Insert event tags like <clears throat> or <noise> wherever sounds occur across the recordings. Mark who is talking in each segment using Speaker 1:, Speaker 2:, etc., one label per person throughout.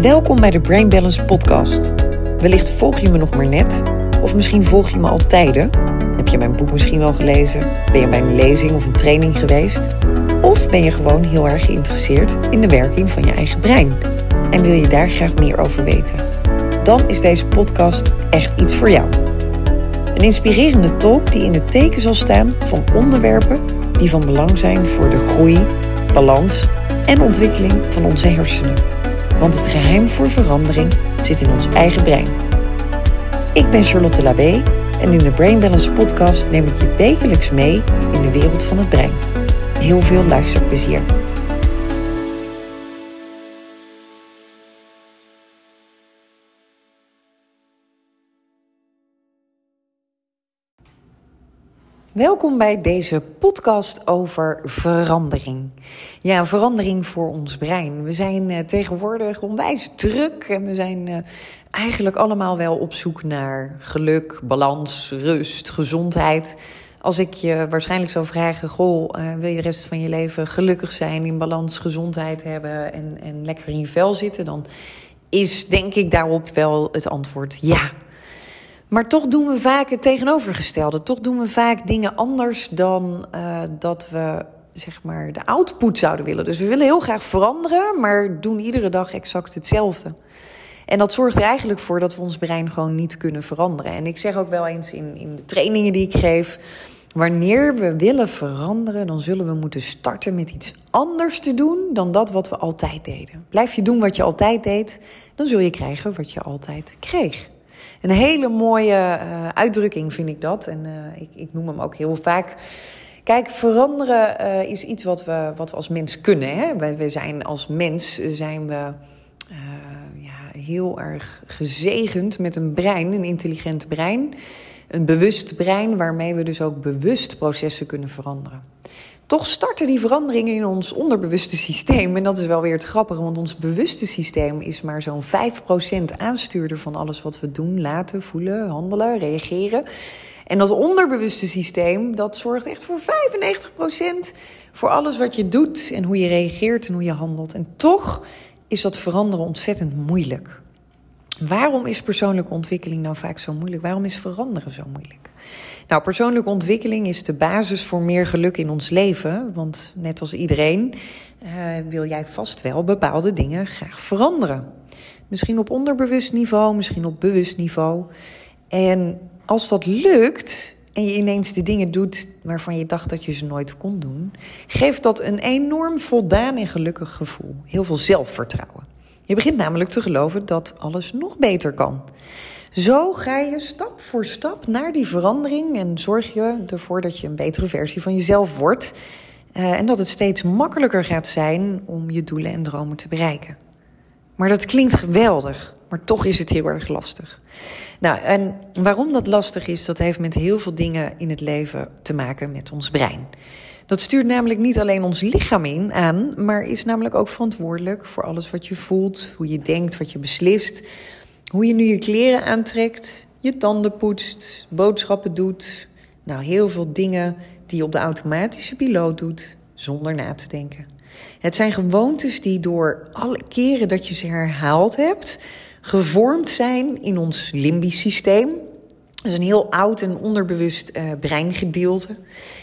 Speaker 1: Welkom bij de Brain Balance Podcast. Wellicht volg je me nog maar net, of misschien volg je me al tijden. Heb je mijn boek misschien wel gelezen? Ben je bij een lezing of een training geweest? Of ben je gewoon heel erg geïnteresseerd in de werking van je eigen brein en wil je daar graag meer over weten? Dan is deze podcast echt iets voor jou. Een inspirerende talk die in het teken zal staan van onderwerpen die van belang zijn voor de groei, balans en ontwikkeling van onze hersenen. Want het geheim voor verandering zit in ons eigen brein. Ik ben Charlotte Labé en in de Brain Balance podcast neem ik je wekelijks mee in de wereld van het brein. Heel veel luisterplezier. Welkom bij deze podcast over verandering. Ja, verandering voor ons brein. We zijn uh, tegenwoordig onwijs druk en we zijn uh, eigenlijk allemaal wel op zoek naar geluk, balans, rust, gezondheid. Als ik je waarschijnlijk zou vragen: Goh, uh, wil je de rest van je leven gelukkig zijn, in balans, gezondheid hebben en, en lekker in je vel zitten? Dan is denk ik daarop wel het antwoord ja. Maar toch doen we vaak het tegenovergestelde. Toch doen we vaak dingen anders dan uh, dat we zeg maar de output zouden willen. Dus we willen heel graag veranderen, maar doen iedere dag exact hetzelfde. En dat zorgt er eigenlijk voor dat we ons brein gewoon niet kunnen veranderen. En ik zeg ook wel eens in, in de trainingen die ik geef. Wanneer we willen veranderen, dan zullen we moeten starten met iets anders te doen dan dat wat we altijd deden. Blijf je doen wat je altijd deed, dan zul je krijgen wat je altijd kreeg. Een hele mooie uh, uitdrukking vind ik dat. En uh, ik, ik, noem hem ook heel vaak. Kijk, veranderen uh, is iets wat we, wat we als mens kunnen. Hè? We, we zijn als mens zijn we ja, heel erg gezegend met een brein, een intelligent brein. Een bewust brein waarmee we dus ook bewust processen kunnen veranderen. Toch starten die veranderingen in ons onderbewuste systeem. En dat is wel weer het grappige, want ons bewuste systeem is maar zo'n 5% aanstuurder van alles wat we doen, laten, voelen, handelen, reageren. En dat onderbewuste systeem, dat zorgt echt voor 95% voor alles wat je doet en hoe je reageert en hoe je handelt. En toch is dat veranderen ontzettend moeilijk. Waarom is persoonlijke ontwikkeling nou vaak zo moeilijk? Waarom is veranderen zo moeilijk? Nou, persoonlijke ontwikkeling is de basis voor meer geluk in ons leven. Want net als iedereen uh, wil jij vast wel bepaalde dingen graag veranderen. Misschien op onderbewust niveau, misschien op bewust niveau. En als dat lukt en je ineens de dingen doet waarvan je dacht dat je ze nooit kon doen, geeft dat een enorm voldaan en gelukkig gevoel. Heel veel zelfvertrouwen. Je begint namelijk te geloven dat alles nog beter kan. Zo ga je stap voor stap naar die verandering en zorg je ervoor dat je een betere versie van jezelf wordt. Uh, en dat het steeds makkelijker gaat zijn om je doelen en dromen te bereiken. Maar dat klinkt geweldig, maar toch is het heel erg lastig. Nou, en waarom dat lastig is, dat heeft met heel veel dingen in het leven te maken met ons brein. Dat stuurt namelijk niet alleen ons lichaam in aan, maar is namelijk ook verantwoordelijk voor alles wat je voelt, hoe je denkt, wat je beslist, hoe je nu je kleren aantrekt, je tanden poetst, boodschappen doet. Nou, heel veel dingen die je op de automatische piloot doet zonder na te denken. Het zijn gewoontes die door alle keren dat je ze herhaald hebt, gevormd zijn in ons limbisch systeem. Is een heel oud en onderbewust uh, breingedeelte.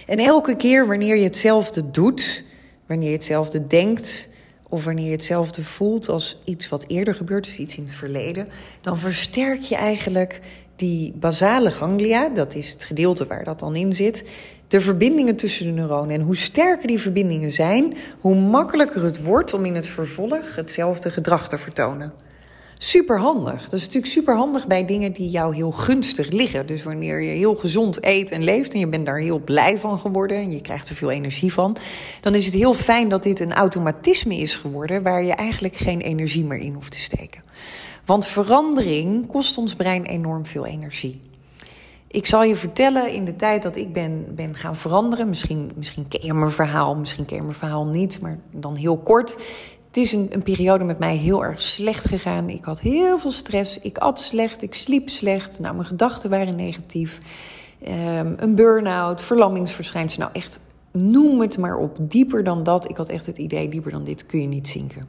Speaker 1: En elke keer wanneer je hetzelfde doet, wanneer je hetzelfde denkt, of wanneer je hetzelfde voelt als iets wat eerder gebeurd is, iets in het verleden, dan versterk je eigenlijk die basale ganglia, dat is het gedeelte waar dat dan in zit, de verbindingen tussen de neuronen. En hoe sterker die verbindingen zijn, hoe makkelijker het wordt om in het vervolg hetzelfde gedrag te vertonen. Super handig. Dat is natuurlijk super handig bij dingen die jou heel gunstig liggen. Dus wanneer je heel gezond eet en leeft en je bent daar heel blij van geworden en je krijgt er veel energie van, dan is het heel fijn dat dit een automatisme is geworden waar je eigenlijk geen energie meer in hoeft te steken. Want verandering kost ons brein enorm veel energie. Ik zal je vertellen, in de tijd dat ik ben, ben gaan veranderen, misschien, misschien ken je mijn verhaal, misschien ken je mijn verhaal niet, maar dan heel kort. Het is een, periode met mij heel erg slecht gegaan. Ik had heel veel stress. Ik at slecht. Ik sliep slecht. Nou, mijn gedachten waren negatief. Um, een burn-out, verlammingsverschijnselen. Nou, echt, noem het maar op. Dieper dan dat. Ik had echt het idee, dieper dan dit kun je niet zinken.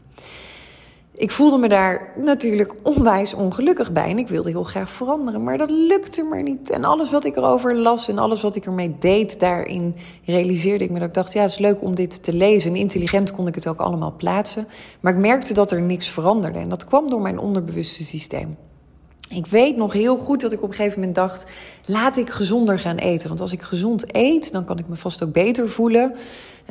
Speaker 1: Ik voelde me daar natuurlijk onwijs ongelukkig bij. En ik wilde heel graag veranderen. Maar dat lukte maar niet. En alles wat ik erover las en alles wat ik ermee deed, daarin realiseerde ik me dat ik dacht: ja, het is leuk om dit te lezen. En intelligent kon ik het ook allemaal plaatsen. Maar ik merkte dat er niks veranderde. En dat kwam door mijn onderbewuste systeem. Ik weet nog heel goed dat ik op een gegeven moment dacht: laat ik gezonder gaan eten. Want als ik gezond eet, dan kan ik me vast ook beter voelen.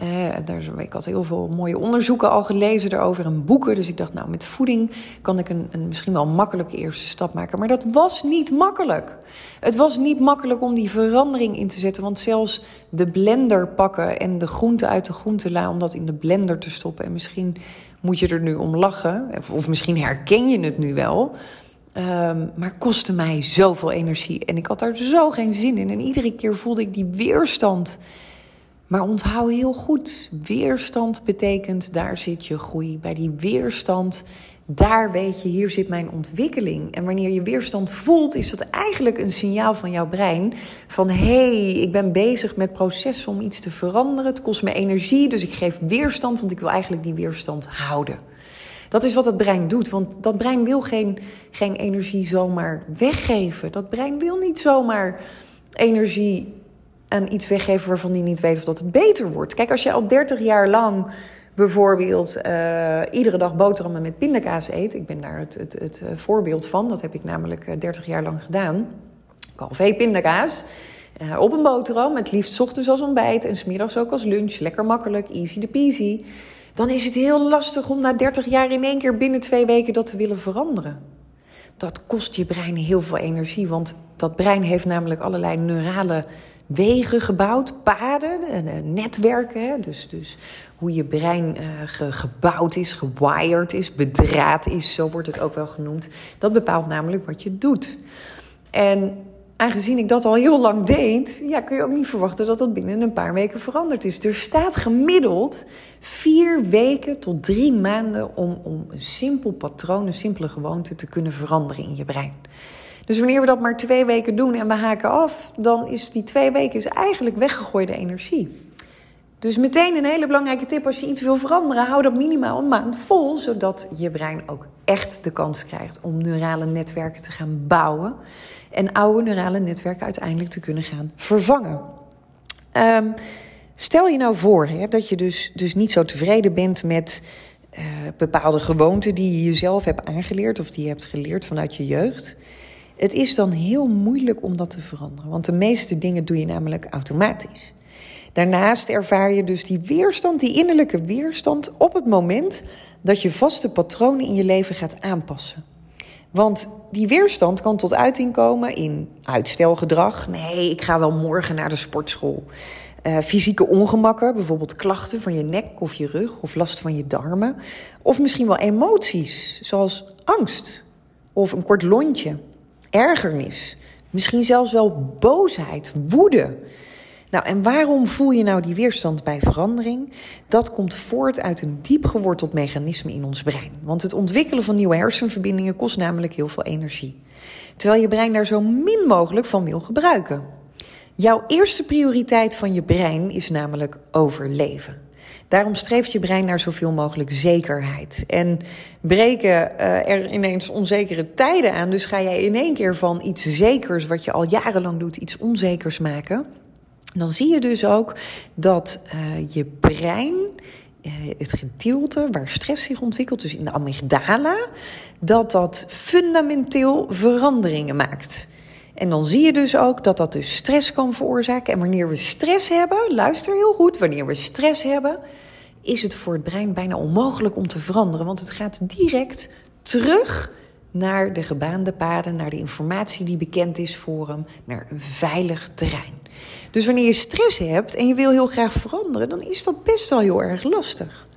Speaker 1: Uh, ik had heel veel mooie onderzoeken al gelezen erover en boeken. Dus ik dacht, nou, met voeding kan ik een, een misschien wel makkelijke eerste stap maken. Maar dat was niet makkelijk. Het was niet makkelijk om die verandering in te zetten. Want zelfs de blender pakken en de groente uit de groentela, om dat in de blender te stoppen. En misschien moet je er nu om lachen, of misschien herken je het nu wel. Um, maar kostte mij zoveel energie. En ik had daar zo geen zin in. En iedere keer voelde ik die weerstand. Maar onthoud heel goed: weerstand betekent daar zit je groei. Bij die weerstand, daar weet je, hier zit mijn ontwikkeling. En wanneer je weerstand voelt, is dat eigenlijk een signaal van jouw brein: van hé, hey, ik ben bezig met processen om iets te veranderen. Het kost me energie, dus ik geef weerstand, want ik wil eigenlijk die weerstand houden. Dat is wat het brein doet, want dat brein wil geen, geen energie zomaar weggeven. Dat brein wil niet zomaar energie aan iets weggeven waarvan hij niet weet of dat het beter wordt. Kijk, als je al 30 jaar lang bijvoorbeeld uh, iedere dag boterhammen met pindakaas eet. Ik ben daar het, het, het eh, voorbeeld van. Dat heb ik namelijk 30 eh, jaar lang gedaan. Calvé pindakaas. Op een boterham, het liefst ochtends als ontbijt en smiddags ook als lunch. Lekker makkelijk, easy de peasy dan is het heel lastig om na 30 jaar in één keer binnen twee weken dat te willen veranderen. Dat kost je brein heel veel energie, want dat brein heeft namelijk allerlei neurale wegen gebouwd, paden, netwerken. Dus, dus hoe je brein uh, gebouwd is, gewired is, bedraad is, zo wordt het ook wel genoemd. Dat bepaalt namelijk wat je doet. En aangezien ik dat al heel lang deed, ja, kun je ook niet verwachten dat dat binnen een paar weken veranderd is. Er staat gemiddeld vier weken tot drie maanden om, om een simpel patroon, een simpele gewoonte te kunnen veranderen in je brein. Dus wanneer we dat maar twee weken doen en we haken af, dan is die twee weken is eigenlijk weggegooide energie. Dus meteen een hele belangrijke tip als je iets wil veranderen, hou dat minimaal een maand vol, zodat je brein ook echt de kans krijgt om neurale netwerken te gaan bouwen en oude neurale netwerken uiteindelijk te kunnen gaan vervangen. Um, stel je nou voor hè, dat je dus, dus niet zo tevreden bent met uh, bepaalde gewoonten die je jezelf hebt aangeleerd of die je hebt geleerd vanuit je jeugd. Het is dan heel moeilijk om dat te veranderen, want de meeste dingen doe je namelijk automatisch. Daarnaast ervaar je dus die weerstand, die innerlijke weerstand, op het moment dat je vaste patronen in je leven gaat aanpassen. Want die weerstand kan tot uiting komen in uitstelgedrag. Nee, ik ga wel morgen naar de sportschool. Uh, fysieke ongemakken, bijvoorbeeld klachten van je nek of je rug of last van je darmen. Of misschien wel emoties, zoals angst of een kort lontje, ergernis. Misschien zelfs wel boosheid, woede. Nou, en waarom voel je nou die weerstand bij verandering? Dat komt voort uit een diep geworteld mechanisme in ons brein. Want het ontwikkelen van nieuwe hersenverbindingen kost namelijk heel veel energie. Terwijl je brein daar zo min mogelijk van wil gebruiken. Jouw eerste prioriteit van je brein is namelijk overleven. Daarom streeft je brein naar zoveel mogelijk zekerheid. En breken uh, er ineens onzekere tijden aan. Dus ga jij in één keer van iets zekers, wat je al jarenlang doet, iets onzekers maken dan zie je dus ook dat uh, je brein, uh, het gedeelte waar stress zich ontwikkelt, dus in de amygdala, dat dat fundamenteel veranderingen maakt. En dan zie je dus ook dat dat dus stress kan veroorzaken. En wanneer we stress hebben, luister heel goed, wanneer we stress hebben, is het voor het brein bijna onmogelijk om te veranderen. Want het gaat direct terug naar de gebaande paden, naar de informatie die bekend is voor hem, naar een veilig terrein. Dus wanneer je stress hebt en je wil heel graag veranderen, dan is dat best wel heel erg lastig.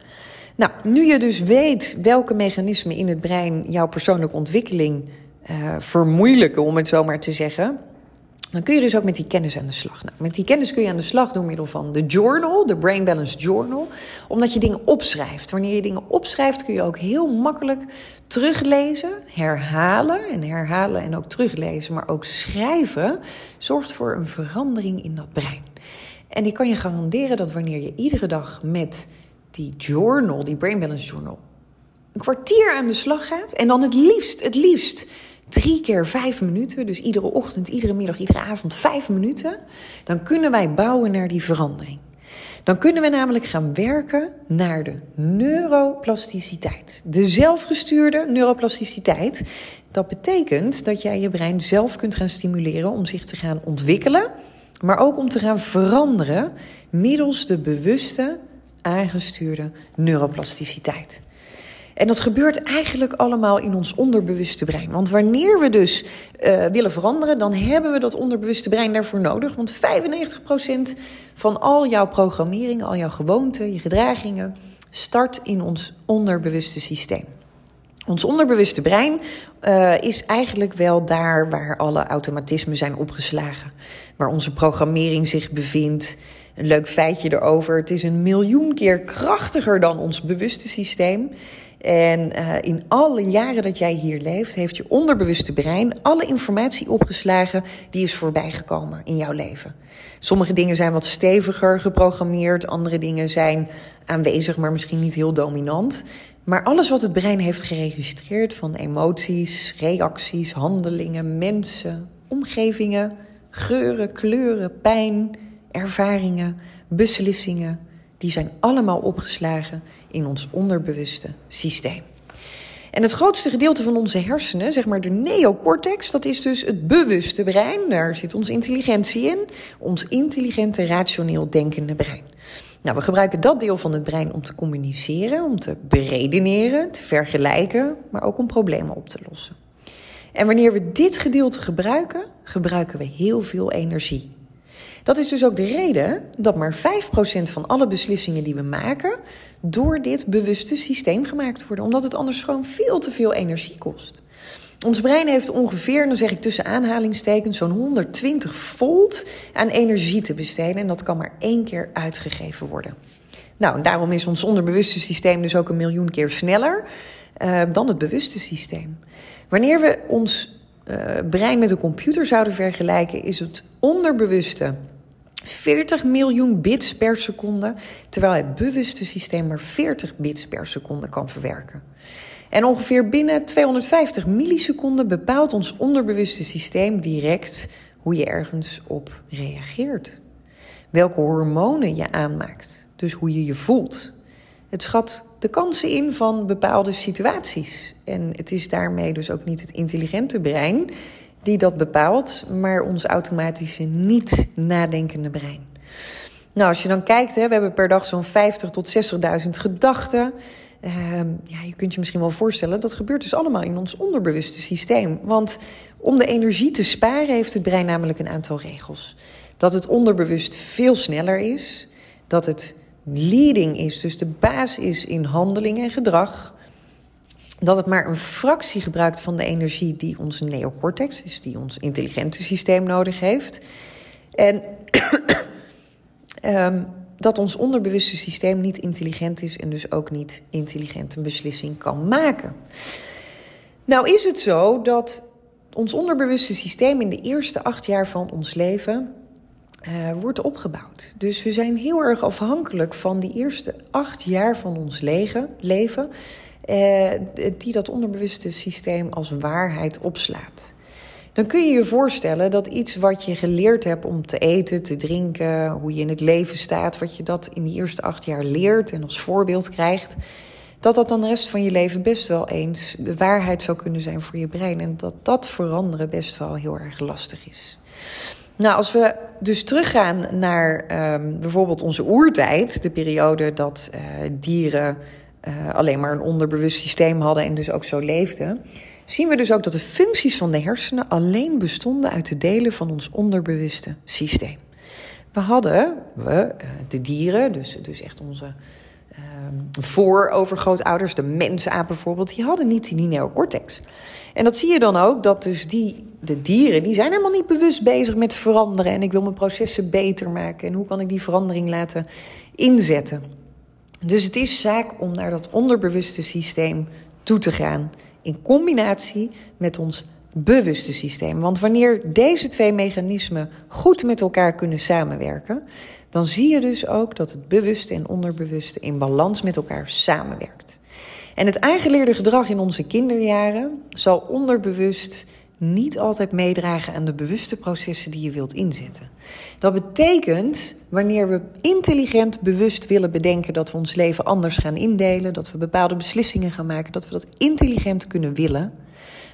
Speaker 1: Nou, nu je dus weet welke mechanismen in het brein jouw persoonlijke ontwikkeling uh, vermoeilijken, om het zo maar te zeggen, dan kun je dus ook met die kennis aan de slag. Nou, met die kennis kun je aan de slag door middel van de journal, de Brain Balance Journal, omdat je dingen opschrijft. Wanneer je dingen opschrijft, kun je ook heel makkelijk teruglezen, herhalen en herhalen en ook teruglezen, maar ook schrijven zorgt voor een verandering in dat brein. En ik kan je garanderen dat wanneer je iedere dag met die journal, die Brain Balance Journal, een kwartier aan de slag gaat en dan het liefst, het liefst drie keer vijf minuten, dus iedere ochtend, iedere middag, iedere avond vijf minuten, dan kunnen wij bouwen naar die verandering. Dan kunnen we namelijk gaan werken naar de neuroplasticiteit. De zelfgestuurde neuroplasticiteit. Dat betekent dat jij je brein zelf kunt gaan stimuleren om zich te gaan ontwikkelen, maar ook om te gaan veranderen middels de bewuste aangestuurde neuroplasticiteit. En dat gebeurt eigenlijk allemaal in ons onderbewuste brein. Want wanneer we dus uh, willen veranderen, dan hebben we dat onderbewuste brein daarvoor nodig. Want 95% van al jouw programmering, al jouw gewoonten, je gedragingen, start in ons onderbewuste systeem. Ons onderbewuste brein uh, is eigenlijk wel daar waar alle automatismen zijn opgeslagen. Waar onze programmering zich bevindt. Een leuk feitje erover: het is een miljoen keer krachtiger dan ons bewuste systeem. En uh, in alle jaren dat jij hier leeft, heeft je onderbewuste brein alle informatie opgeslagen die is voorbijgekomen in jouw leven. Sommige dingen zijn wat steviger geprogrammeerd, andere dingen zijn aanwezig, maar misschien niet heel dominant. Maar alles wat het brein heeft geregistreerd van emoties, reacties, handelingen, mensen, omgevingen, geuren, kleuren, pijn, ervaringen, beslissingen, die zijn allemaal opgeslagen in ons onderbewuste systeem. En het grootste gedeelte van onze hersenen, zeg maar de neocortex, dat is dus het bewuste brein. Daar zit onze intelligentie in, ons intelligente, rationeel denkende brein. Nou, we gebruiken dat deel van het brein om te communiceren, om te beredeneren, te vergelijken, maar ook om problemen op te lossen. En wanneer we dit gedeelte gebruiken, gebruiken we heel veel energie. Dat is dus ook de reden dat maar 5% van alle beslissingen die we maken door dit bewuste systeem gemaakt worden. Omdat het anders gewoon veel te veel energie kost. Ons brein heeft ongeveer, dan zeg ik tussen aanhalingstekens, zo'n 120 volt aan energie te besteden. En dat kan maar één keer uitgegeven worden. Nou, en daarom is ons onderbewuste systeem dus ook een miljoen keer sneller uh, dan het bewuste systeem. Wanneer we ons uh, brein met een computer zouden vergelijken, is het onderbewuste 40 miljoen bits per seconde, terwijl het bewuste systeem maar 40 bits per seconde kan verwerken. En ongeveer binnen 250 milliseconden bepaalt ons onderbewuste systeem direct hoe je ergens op reageert. Welke hormonen je aanmaakt, dus hoe je je voelt. Het schat de kansen in van bepaalde situaties. En het is daarmee dus ook niet het intelligente brein die dat bepaalt, maar ons automatische niet nadenkende brein. Nou, als je dan kijkt, hè, we hebben per dag zo'n 50 tot 60.000 gedachten. Uh, ja, je kunt je misschien wel voorstellen, dat gebeurt dus allemaal in ons onderbewuste systeem. Want om de energie te sparen heeft het brein namelijk een aantal regels. Dat het onderbewust veel sneller is, dat het leading is, dus de baas is in handeling en gedrag dat het maar een fractie gebruikt van de energie die onze neocortex, dus die ons intelligente systeem nodig heeft. En um, <clears throat> dat ons onderbewuste systeem niet intelligent is en dus ook niet intelligent een beslissing kan maken. Nou is het zo dat ons onderbewuste systeem in de eerste acht jaar van ons leven uh, wordt opgebouwd. Dus we zijn heel erg afhankelijk van die eerste acht jaar van ons leven eh, die dat onderbewuste systeem als waarheid opslaat. Dan kun je je voorstellen dat iets wat je geleerd hebt om te eten, te drinken, hoe je in het leven staat, wat je dat in die eerste acht jaar leert en als voorbeeld krijgt, dat dat dan de rest van je leven best wel eens de waarheid zou kunnen zijn voor je brein. En dat dat veranderen best wel heel erg lastig is. Nou, als we dus teruggaan naar um, bijvoorbeeld onze oertijd, de periode dat uh, dieren uh, alleen maar een onderbewust systeem hadden en dus ook zo leefden, zien we dus ook dat de functies van de hersenen alleen bestonden uit de delen van ons onderbewuste systeem. We hadden, we, uh, de dieren, dus, dus echt onze uh, voorovergrootouders, de mensaap bijvoorbeeld, die hadden niet die neocortex. En dat zie je dan ook, dat dus die, de dieren, die zijn helemaal niet bewust bezig met veranderen. En ik wil mijn processen beter maken. En hoe kan ik die verandering laten inzetten? Dus het is zaak om naar dat onderbewuste systeem toe te gaan. In combinatie met ons bewuste systeem. Want wanneer deze twee mechanismen goed met elkaar kunnen samenwerken, dan zie je dus ook dat het bewuste en onderbewuste in balans met elkaar samenwerkt. En het aangeleerde gedrag in onze kinderjaren zal onderbewust niet altijd meedragen aan de bewuste processen die je wilt inzetten. Dat betekent, wanneer we intelligent bewust willen bedenken dat we ons leven anders gaan indelen, dat we bepaalde beslissingen gaan maken, dat we dat intelligent kunnen willen.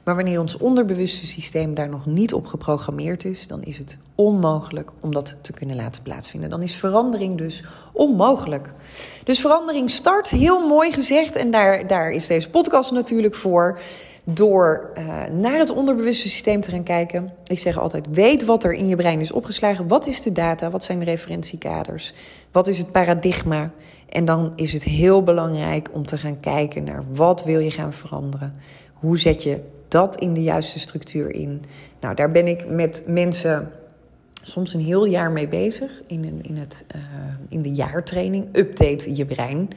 Speaker 1: Maar wanneer ons onderbewuste systeem daar nog niet op geprogrammeerd is, dan is het onmogelijk om dat te kunnen laten plaatsvinden. Dan is verandering dus onmogelijk. Dus verandering start, heel mooi gezegd, en daar, daar is deze podcast natuurlijk voor door uh, naar het onderbewuste systeem te gaan kijken. Ik zeg altijd: weet wat er in je brein is opgeslagen. Wat is de data? Wat zijn de referentiekaders? Wat is het paradigma? En dan is het heel belangrijk om te gaan kijken naar wat wil je gaan veranderen. Hoe zet je dat in de juiste structuur in? Nou, daar ben ik met mensen soms een heel jaar mee bezig in, een, in, het, uh, in de jaartraining Update je brein.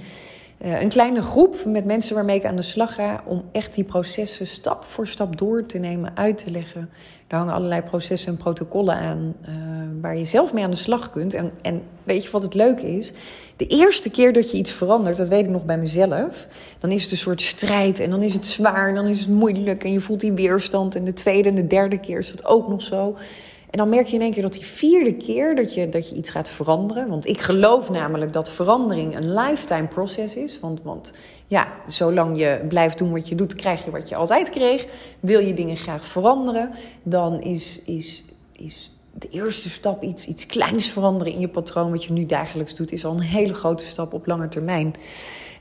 Speaker 1: Uh, een kleine groep met mensen waarmee ik aan de slag ga om echt die processen stap voor stap door te nemen, uit te leggen. Er hangen allerlei processen en protocollen aan uh, waar je zelf mee aan de slag kunt. En, en weet je wat het leuke is? De eerste keer dat je iets verandert, dat weet ik nog bij mezelf, dan is het een soort strijd en dan is het zwaar en dan is het moeilijk en je voelt die weerstand. En de tweede en de derde keer is dat ook nog zo. En dan merk je in één keer dat die vierde keer dat je, dat je iets gaat veranderen. Want ik geloof namelijk dat verandering een lifetime proces is. Want, want ja, zolang je blijft doen wat je doet, krijg je wat je altijd kreeg. Wil je dingen graag veranderen, dan is, is, is de eerste stap iets, iets kleins veranderen in je patroon. Wat je nu dagelijks doet, is al een hele grote stap op lange termijn.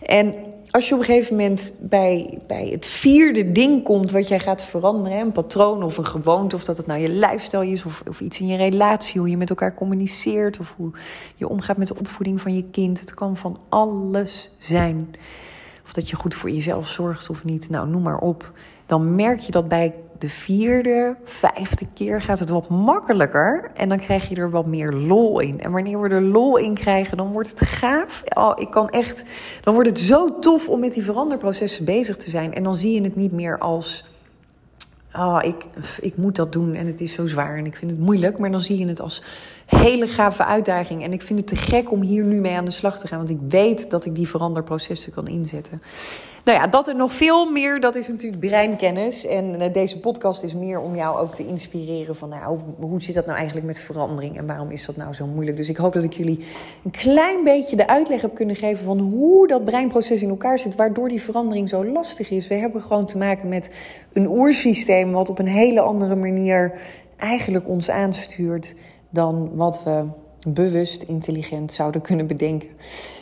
Speaker 1: En als je op een gegeven moment bij, bij het vierde ding komt wat jij gaat veranderen, een patroon of een gewoonte, of dat het nou je lifestyle is, of, of iets in je relatie, hoe je met elkaar communiceert, of hoe je omgaat met de opvoeding van je kind. Het kan van alles zijn. Of dat je goed voor jezelf zorgt of niet, nou noem maar op. Dan merk je dat bij de vierde, vijfde keer gaat het wat makkelijker. En dan krijg je er wat meer lol in. En wanneer we er lol in krijgen, dan wordt het gaaf. Oh, ik kan echt. Dan wordt het zo tof om met die veranderprocessen bezig te zijn. En dan zie je het niet meer als. Oh, ik, ik moet dat doen en het is zo zwaar en ik vind het moeilijk. Maar dan zie je het als hele gave uitdaging. En ik vind het te gek om hier nu mee aan de slag te gaan. Want ik weet dat ik die veranderprocessen kan inzetten. Nou ja, dat en nog veel meer, dat is natuurlijk breinkennis. En eh, deze podcast is meer om jou ook te inspireren van... Nou, hoe zit dat nou eigenlijk met verandering en waarom is dat nou zo moeilijk? Dus ik hoop dat ik jullie een klein beetje de uitleg heb kunnen geven... van hoe dat breinproces in elkaar zit, waardoor die verandering zo lastig is. We hebben gewoon te maken met een oersysteem... wat op een hele andere manier eigenlijk ons aanstuurt dan wat we bewust intelligent zouden kunnen bedenken.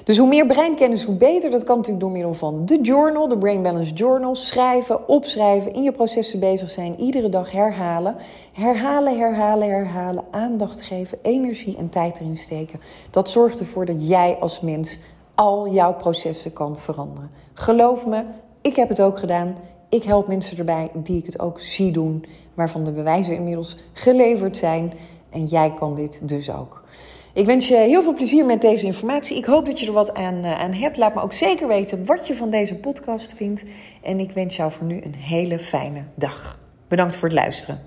Speaker 1: Dus hoe meer breinkennis, hoe beter. Dat kan natuurlijk door middel van de journal, de Brain Balance Journal. Schrijven, opschrijven, in je processen bezig zijn, iedere dag herhalen. Herhalen, herhalen, herhalen, aandacht geven, energie en tijd erin steken. Dat zorgt ervoor dat jij als mens al jouw processen kan veranderen. Geloof me, ik heb het ook gedaan. Ik help mensen erbij die ik het ook zie doen, waarvan de bewijzen inmiddels geleverd zijn. En jij kan dit dus ook. Ik wens je heel veel plezier met deze informatie. Ik hoop dat je er wat aan, uh, aan hebt. Laat me ook zeker weten wat je van deze podcast vindt. En ik wens jou voor nu een hele fijne dag. Bedankt voor het luisteren.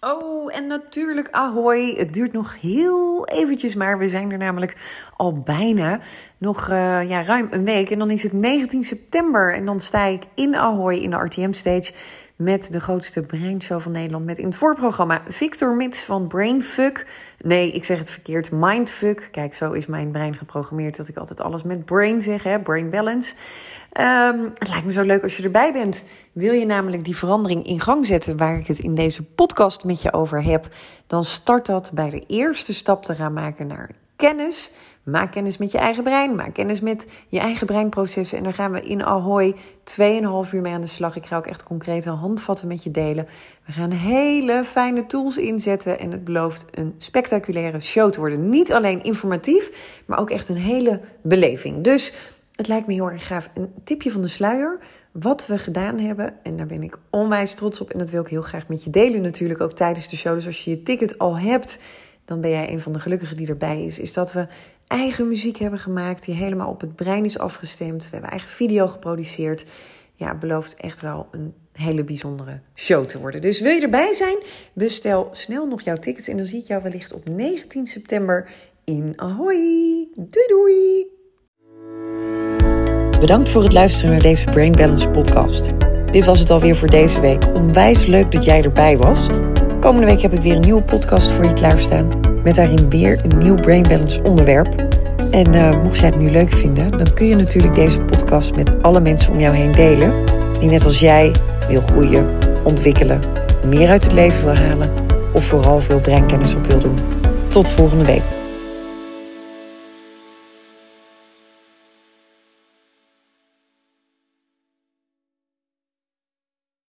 Speaker 1: Oh, en natuurlijk ahoy. Het duurt nog heel eventjes, maar we zijn er namelijk al bijna. Nog uh, ja, ruim een week. En dan is het 19 september. En dan sta ik in Ahoy in de RTM Stage met de grootste brainshow van Nederland. Met in het voorprogramma Victor Mits van Brainfuck. Nee, ik zeg het verkeerd. Mindfuck. Kijk, zo is mijn brein geprogrammeerd dat ik altijd alles met brain zeg, hè? brain balance. Um, het lijkt me zo leuk als je erbij bent. Wil je namelijk die verandering in gang zetten waar ik het in deze podcast met je over heb, dan start dat bij de eerste stap te gaan maken naar kennis Maak kennis met je eigen brein. Maak kennis met je eigen breinprocessen. En daar gaan we in Ahoy 2,5 uur mee aan de slag. Ik ga ook echt concrete handvatten met je delen. We gaan hele fijne tools inzetten. En het belooft een spectaculaire show te worden. Niet alleen informatief, maar ook echt een hele beleving. Dus het lijkt me heel erg gaaf. Een tipje van de sluier. Wat we gedaan hebben. En daar ben ik onwijs trots op. En dat wil ik heel graag met je delen natuurlijk. Ook tijdens de show. Dus als je je ticket al hebt dan ben jij een van de gelukkigen die erbij is. Is dat we eigen muziek hebben gemaakt die helemaal op het brein is afgestemd. We hebben eigen video geproduceerd. Ja, belooft echt wel een hele bijzondere show te worden. Dus wil je erbij zijn? Bestel snel nog jouw tickets en dan zie ik jou wellicht op 19 september in Ahoy. Doei doei! Bedankt voor het luisteren naar deze Brain Balance podcast. Dit was het alweer voor deze week. Onwijs leuk dat jij erbij was. Komende week heb ik weer een nieuwe podcast voor je klaarstaan. Met daarin weer een nieuw Brain Balance onderwerp. En uh, mocht jij het nu leuk vinden, dan kun je natuurlijk deze podcast met alle mensen om jou heen delen. Die net als jij wil groeien, ontwikkelen, meer uit het leven wil halen. Of vooral veel breinkennis op wil doen. Tot volgende week.